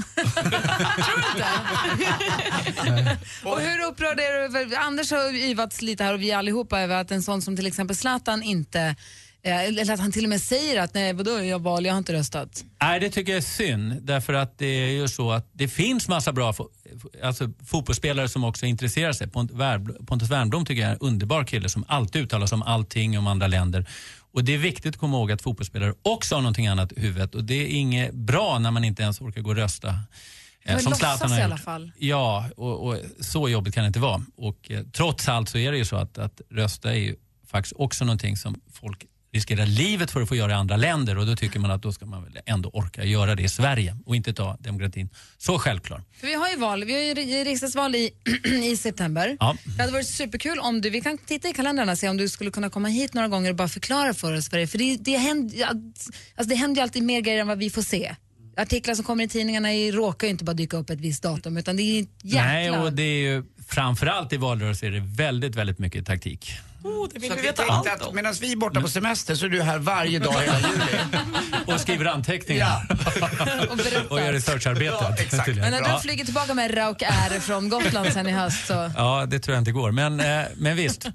Och hur upprörd är du? Anders har yvats lite här och vi allihopa över att en sån som till exempel Zlatan inte, eller att han till och med säger att nej vadå jag val, jag har inte röstat. Nej, det tycker jag är synd. Därför att det är ju så att det finns massa bra fo- alltså, fotbollsspelare som också intresserar sig. Pont- Pontus Wernbloom tycker jag är en underbar kille som alltid uttalar sig om allting om andra länder. Och Det är viktigt att komma ihåg att fotbollsspelare också har någonting annat i huvudet. Och det är inget bra när man inte ens orkar gå och rösta. eh, Men låtsas Zlatan har i gjort. alla fall. Ja, och, och så jobbigt kan det inte vara. Och eh, trots allt så är det ju så att, att rösta är ju faktiskt också någonting som folk riskerar livet för att få göra i andra länder och då tycker man att då ska man väl ändå orka göra det i Sverige och inte ta demokratin så självklar. För vi har ju val, vi har ju ri- riksdagsval i, i september. Ja. Det hade varit superkul om du, vi kan titta i kalendrarna och se om du skulle kunna komma hit några gånger och bara förklara för oss vad det. För det, det, händer, alltså det händer ju alltid mer grejer än vad vi får se. Artiklar som kommer i tidningarna i, råkar ju inte bara dyka upp ett visst datum utan det är jäkla... Nej, och det är ju framförallt i valrörelser är det väldigt, väldigt mycket taktik. Oh, det vill Så vi veta allt att medan vi är borta på semester så är du här varje dag hela juli. Och skriver anteckningar. och berättar. och gör researcharbetet. Ja. Men när Ja. du flyger tillbaka med Rauk R från Gotland sen i höst så... Ja, det tror jag inte går. Men, eh, men visst.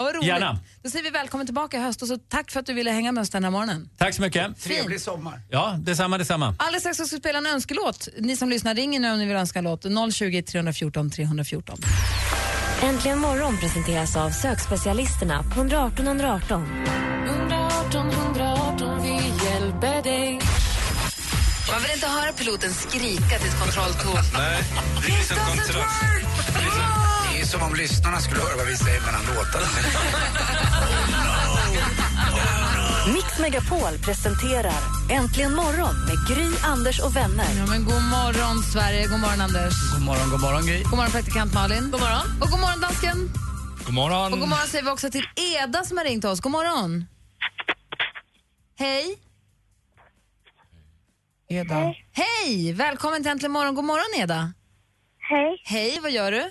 Ja, vad roligt. Gärna. Då säger vi välkommen tillbaka i höst och så tack för att du ville hänga med oss den här morgonen. Tack så mycket. Trevlig sommar. Ja, detsamma, detsamma. Alldeles strax ska vi spela en önskelåt. Ni som lyssnar, ringer nu om ni vill önska en låt. 020 314 314. Äntligen morgon presenteras av sökspecialisterna på 118 118. 118 118, vi hjälper dig. Man vill inte höra piloten skrika till ett kontrolltorn. Nej, det är som kontrakt. Det är som om lyssnarna skulle höra vad vi säger mellan låtarna. Mix Megapol presenterar Äntligen morgon med Gry, Anders och vänner. Ja, men god morgon, Sverige. God morgon, Anders. God morgon, god morgon Gry. God morgon, praktikant Malin. God morgon. Och god morgon, dansken. God morgon. Och god morgon säger vi också till Eda som har ringt oss. God morgon. Hej. Eda. Hej! Välkommen till Äntligen morgon. God morgon, Eda. Hej, Hej, vad gör du?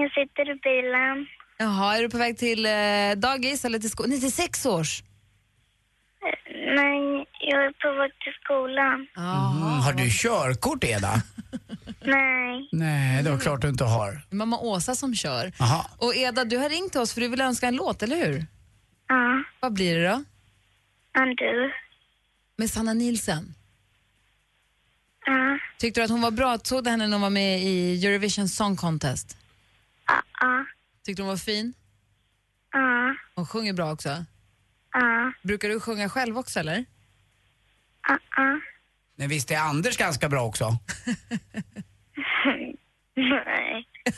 Jag sitter i bilen. Jaha, är du på väg till eh, dagis eller till skolan? Nej, till sex års. Nej, jag är på väg till skolan. Mm, har du körkort Eda? Nej, Nej, det var klart du inte har. Det är mamma Åsa som kör. Aha. Och Eda, du har ringt oss för du vill önska en låt, eller hur? ja, Vad blir det då? Andu. Med Sanna Nilsen. Ja, Tyckte du att hon var bra? Såg du henne när hon var med i Eurovision Song Contest? Ja, Tyckte du hon var fin? ja, Hon sjunger bra också. ja, Brukar du sjunga själv också eller? ja, ja. Men visst är Anders ganska bra också? Nej.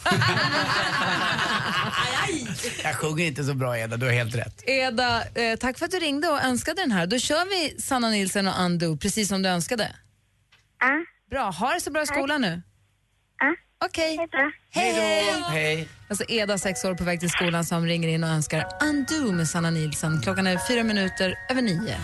Jag sjunger inte så bra Eda, du har helt rätt. Eda, eh, tack för att du ringde och önskade den här. Då kör vi Sanna Nilsen och Undo precis som du önskade. Ja, Bra, ha det så bra i skolan nu. Okej. Hej. Hej! Hej. Alltså Eda, sex år, på väg till skolan som ringer in och önskar Undo med Sanna Nilsson. Klockan är fyra minuter över nio.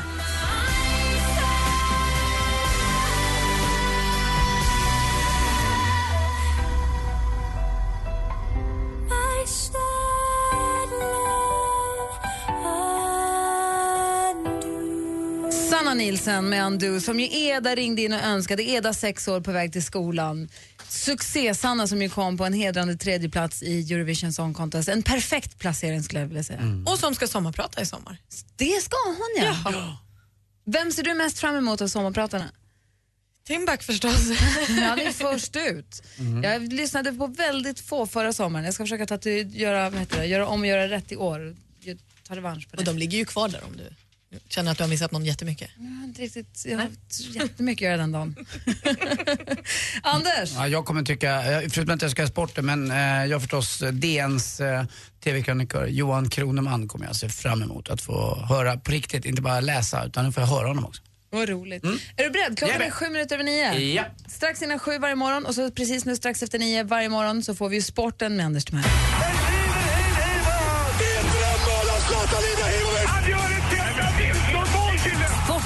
Sanna Nilsen med Undo som ju Eda ringde in och önskade. Eda sex år på väg till skolan. Succé-Sanna som ju kom på en hedrande tredje plats i Eurovision Song Contest. En perfekt placering skulle jag vilja säga. Och som ska sommarprata i sommar. Det ska hon ja. Vem ser du mest fram emot av sommarpratarna? Timbuk förstås. Han är först ut. Jag lyssnade på väldigt få förra sommaren. Jag ska försöka ta till, göra, vad heter det, göra om och göra rätt i år. Jag tar revansch på det. Och de ligger ju kvar där om du känner att du har missat någon jättemycket. Jag har inte riktigt, jag har haft jättemycket att göra den dagen. Anders! Ja, jag kommer tycka, eh, förutom att jag ska sporten, men eh, jag förstås eh, DNs eh, TV-krönikör Johan Kroneman kommer jag se fram emot att få höra på riktigt, inte bara läsa utan nu får jag höra honom också. Vad roligt. Är du beredd? Klockan är sju minuter över nio. Ja. Strax innan sju varje morgon och så precis nu strax efter nio varje morgon så får vi ju sporten med Anders Timell.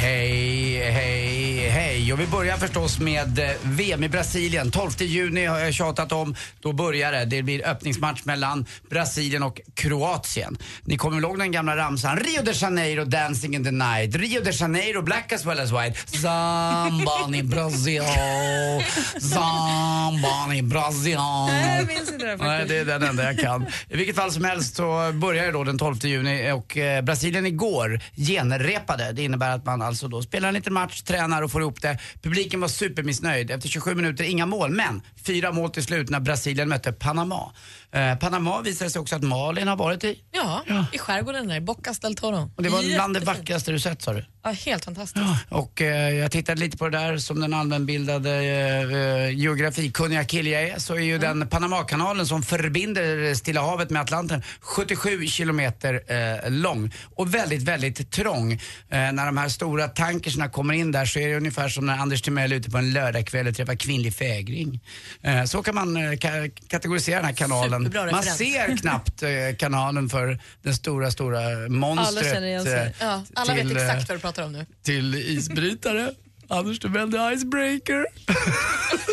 Hej, hej, hej. Och vi börjar förstås med eh, VM i Brasilien. 12 juni har jag tjatat om. Då börjar det. Det blir öppningsmatch mellan Brasilien och Kroatien. Ni kommer ihåg den gamla ramsan? Rio de Janeiro, dancing in the night. Rio de Janeiro, black as well as white. Zamban i Brasil. Zamban i Brasil. Nej, jag minns inte det Nej, det är den enda jag kan. I vilket fall som helst så börjar det då den 12 juni och eh, Brasilien igår genrepade. Det innebär att man alltså då spelar en liten match, tränar och får ihop det. Publiken var supermissnöjd. Efter 27 minuter inga mål, men fyra mål till slut när Brasilien mötte Panama. Eh, Panama visade sig också att Malin har varit i. Ja, i skärgården där, i Bocas del Toro. Och det var bland det vackraste du sett sa du? Ja, helt fantastiskt. Och eh, jag tittade lite på det där som den allmänbildade eh, eh, geografikunniga kille jag är så är ju den Panamakanalen som förbinder Stilla havet med Atlanten 77 kilometer eh, lång och väldigt, väldigt trång. Eh, när de här stora tankersna kommer in där så är det ungefär som när Anders Timell är ute på en lördagkväll och träffar kvinnlig fägring. Eh, så kan man ka- kategorisera den här kanalen. Superbra Man ser knappt eh, kanalen för den stora, stora monstret. Alla känner igen sig. eh, Ja, alla vet till, eh, exakt vad du pratar om nu. till isbrytare. Anders Timell, the icebreaker.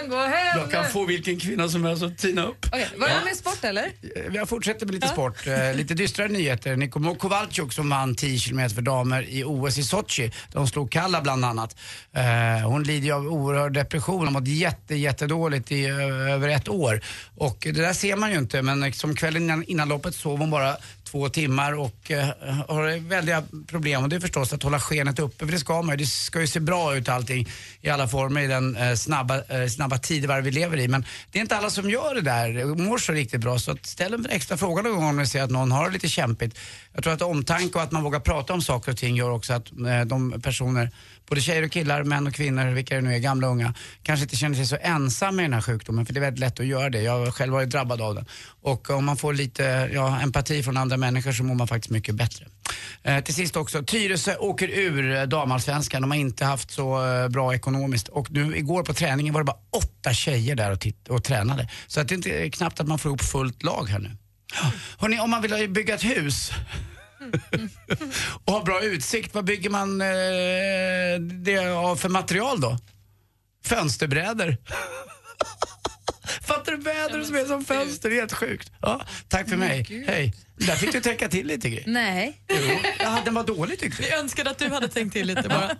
Man gå hem? Jag kan få vilken kvinna som helst att tina upp. Okej, var det med sport eller? Jag fortsätter med lite sport. Eh, lite dystrare nyheter. Nikomo Kowalczuk som vann 10 km för damer i OS i Sochi. De slog Kalla bland annat. Eh, hon lider ju av oerhörd depression. Hon har mått jätte, jättedåligt i över ett år. Och det där ser man ju inte men som kvällen innan, innan loppet sov hon bara två timmar och eh, har väldiga problem. Och det är förstås att hålla skenet uppe, för det ska man ju. Det ska ju se bra ut allting i alla former i den eh, snabba, eh, snabba tidevarv vi lever i. Men det är inte alla som gör det där och mår så riktigt bra. Så att ställ en extra fråga någon gång om ni ser att någon har det lite kämpigt. Jag tror att omtanke och att man vågar prata om saker och ting gör också att eh, de personer, både tjejer och killar, män och kvinnor, vilka det nu är, gamla och unga, kanske inte känner sig så ensamma i den här sjukdomen. För det är väldigt lätt att göra det. Jag har själv varit drabbad av den. Och om man får lite ja, empati från andra människor så mår man faktiskt mycket bättre. Eh, till sist också, Tyresö åker ur eh, damallsvenskan. De har inte haft så eh, bra ekonomiskt. Och nu igår på träningen var det bara åtta tjejer där och, titt- och tränade. Så att det är inte eh, knappt att man får ihop fullt lag här nu. Hörrni, om man vill bygga ett hus Mm. och ha bra utsikt, vad bygger man eh, det av för material då? Fönsterbrädor. Brädor som är som fönster? Det är helt sjukt. Ja, tack för mig. Hej. Där fick du tänka till lite grej. Nej. Jo, ja, den var dålig tyckte Vi önskade att du hade tänkt till lite bara.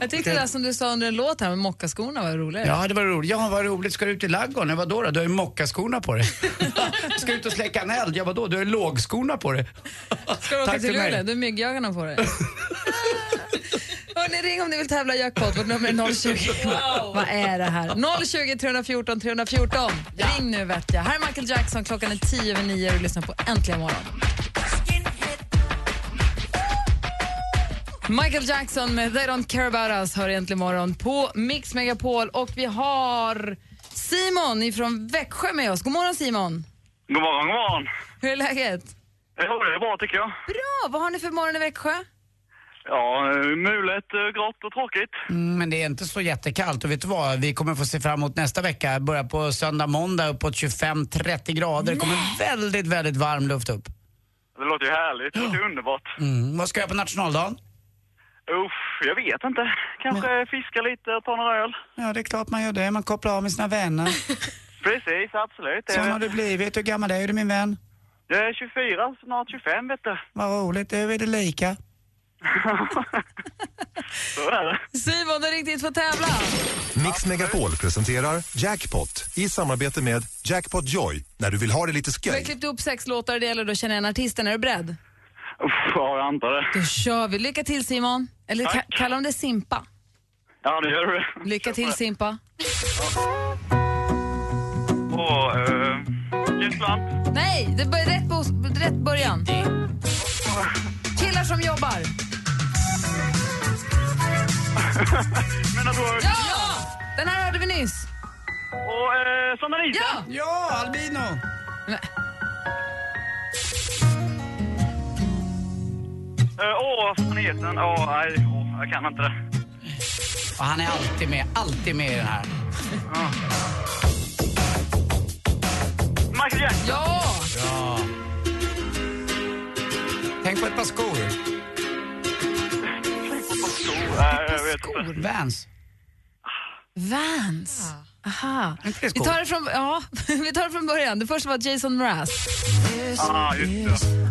Jag tyckte det där som du sa under en låt här med mockaskorna var roligare. Ja, det var roligt. Ja, vad roligt. Ska du ut i ladugården? Ja, vadå då? Du har ju mockaskorna på dig. Ska du ut och släcka en eld? Ja, vadå? Du har ju lågskorna på dig. Ska du åka Tack till för mig. Luleå? Du har myggjagarna på dig. Hörrni, ring om ni vill tävla i jackpot. Vårt nummer är 020. Vad är det här? 020 314 314. Ring nu vet jag. Här är Michael Jackson. Klockan är tio över nio och du lyssnar på Äntligen morgon. Michael Jackson med They Don't Care About Us hör Äntligen morgon på Mix Megapol. Och vi har Simon ifrån Växjö med oss. God morgon Simon. God morgon, god morgon. Hur är läget? Jo, det är bra tycker jag. Bra! Vad har ni för morgon i Växjö? Ja, mulet, eh, grått och tråkigt. Mm, men det är inte så jättekallt och vet du vad? Vi kommer få se fram emot nästa vecka. Börja på söndag, måndag uppåt 25-30 grader. Det kommer väldigt, väldigt varm luft upp. Det låter ju härligt, det låter ju underbart. Mm. Vad ska jag på nationaldagen? Uff, jag vet inte. Kanske fiska lite och ta några öl. Ja, det är klart man gör det. Man kopplar av med sina vänner. Precis, absolut. Sån har du blivit. Hur gammal är du min vän? Jag är 24, snart 25 vet du. Vad roligt, det är det lika. Så är det. Simon, du har ringt hit för att tävla. Mix Megapol presenterar Jackpot i samarbete med Jackpot Joy när du vill ha det lite Vi har skoj. klippt upp sex låtar och det gäller då att känna igen artisten. Är du beredd? Uff, ja, jag antar det. Då kör vi. Lycka till Simon. Eller ka- kallar de det Simpa? Ja, det gör du. Lycka till Simpa. Och, uh, Gisslan. Nej, det är rätt, bo- rätt början. Killar som jobbar. Men att du Ja! Den här hörde vi nyss. Och uh, Sanna Nilsson. Ja! Ja, Albino! Eh, Åh, planeten. Åh, nej, åh, jag kan inte det. Och han är alltid med, alltid med i den här. Michael Jackson. Ja! Bra. Tänk på ett par skor. Nej, jag vet inte. Vans. Vans. Aha. det Vi skor? tar, det från, ja, vi tar det från början. Det första var Jason Mraz. Ah, just det.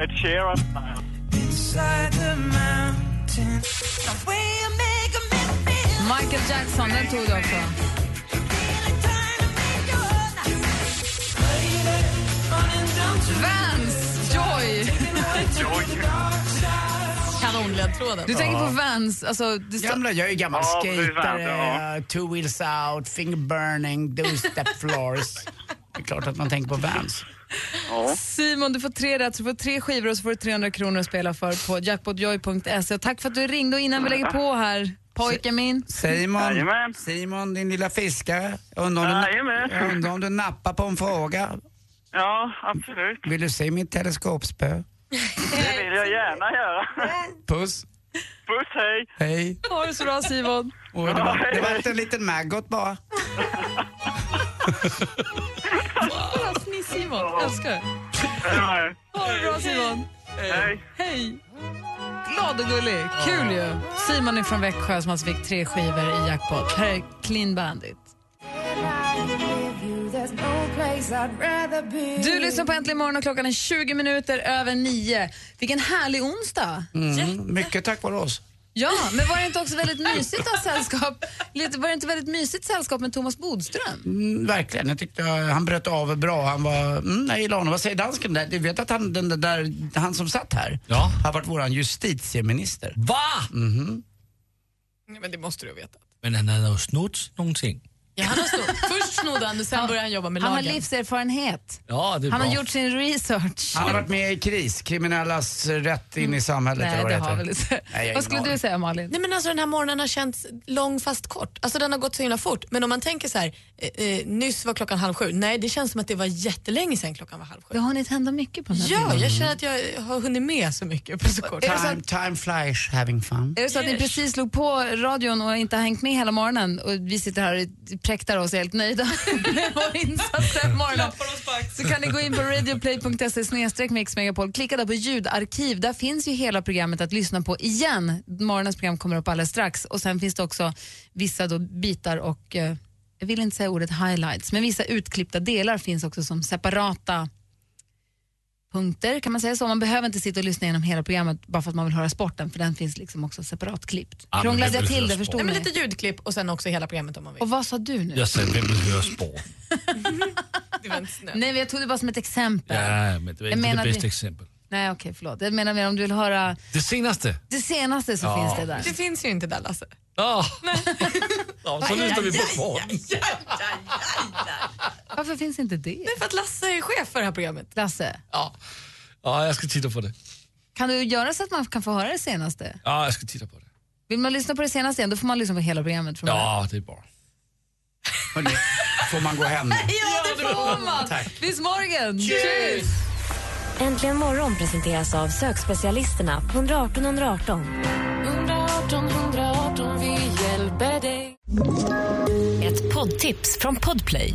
Sheeran. Ed Sheeran. Michael Jackson, den tog du också. Vans, Joy. Kanonledtråden. Du tänker på Vans, alltså... Det Gamla, jag är ju gammal Ja, skatare, ja. two wheels out, finger burning, two step floors. Det är klart att man tänker på Vans. Simon, du får tre rätt, så du får tre skivor och så får du 300 kronor att spela för på jackpotjoy.se. Tack för att du ringde och innan vi lägger på här, pojken min. Simon, Jajamän. Simon din lilla fiskare. Undrar om, du, undrar om du nappar på en fråga. Ja, absolut. Vill du se mitt teleskopspö? Det vill jag gärna göra. Puss. Puss, hej. Hej. Ha det så bra Simon. Och det, var, det var en liten maggot bara. Simon, älskar. Ha det bra Simon. Hej. Hej. Glad och gullig. Kul ju. Simon är från Växjö som alltså fick tre skivor i jackpot. Här är Clean Bandit. Du lyssnar på Äntligen morgon och klockan är 20 minuter över nio. Vilken härlig onsdag. Mm, mycket tack vare oss. Ja, men var det inte också väldigt mysigt att ha sällskap? Lite, var det inte väldigt mysigt sällskap med Thomas Bodström? Mm, verkligen. Jag tyckte uh, han bröt av bra. Han var, mm, jag gillar honom. Vad säger dansken där? Du vet att han, den där, han som satt här Ja. har varit våran justitieminister. Va? Mhm. Men det måste du veta. Men han hade ju snott någonting. Ja, han har stått. Först snodde han och sen började han jobba med Han har lagen. livserfarenhet. Ja, det är Han bra. har gjort sin research. Han har varit med i KRIS, kriminellas rätt in i samhället. eller Nej, vad det heter. har väl inte. Nej, jag har Vad skulle ingen du aning. säga Malin? Nej men alltså den här morgonen har känts lång fast kort. Alltså den har gått så himla fort. Men om man tänker så här, eh, eh, nyss var klockan halv sju. Nej det känns som att det var jättelänge sedan klockan var halv sju. Det har hunnit hända mycket på den här Ja, tiden. jag känner att jag har hunnit med så mycket på så kort tid. Time, time flies having fun. Är det så att ni precis slog på radion och inte har hängt med hela morgonen och vi sitter här och präktar oss är helt nöjda med vår insats den morgonen så kan ni gå in på radioplay.se snedstreck mixmegapol. Klicka där på ljudarkiv. Där finns ju hela programmet att lyssna på igen. Morgonens program kommer upp alldeles strax och sen finns det också vissa då bitar och eh, jag vill inte säga ordet highlights, men vissa utklippta delar finns också som separata punkter, kan man säga så? Man behöver inte sitta och lyssna igenom hela programmet bara för att man vill höra sporten, för den finns liksom också separat klippt. men Krånglade jag till det, förstår Nej, ni? men lite ljudklipp och sen också hela programmet om man vill. Och vad sa du nu? Jag säger, vem vill höra sport? Nej, men jag tog det bara som ett exempel. Ja, men det var inte menar det bästa det- exempel. Nej, okej, förlåt. Jag menar mer om du vill höra Det senaste. det senaste så Ja. finns det där. Det finns ju inte där Lasse. Ja, ja så lyssnar vi på sport. Varför finns inte det? Det är för att Lasse är chef för det här programmet. Lasse, Ja. ja, jag ska titta på det. kan du göra så att man kan få höra det senaste? Ja, jag ska titta på det. Vill man lyssna på det senaste igen, då får man lyssna på hela programmet från. Ja, det är bra. Hörrni, får man gå hem nu? Ja, det får man! Bis morgon! Tjus! Äntligen morgon presenteras av sökspecialisterna på 118 118. 118 118, vi hjälper dig. Ett poddtips från Podplay.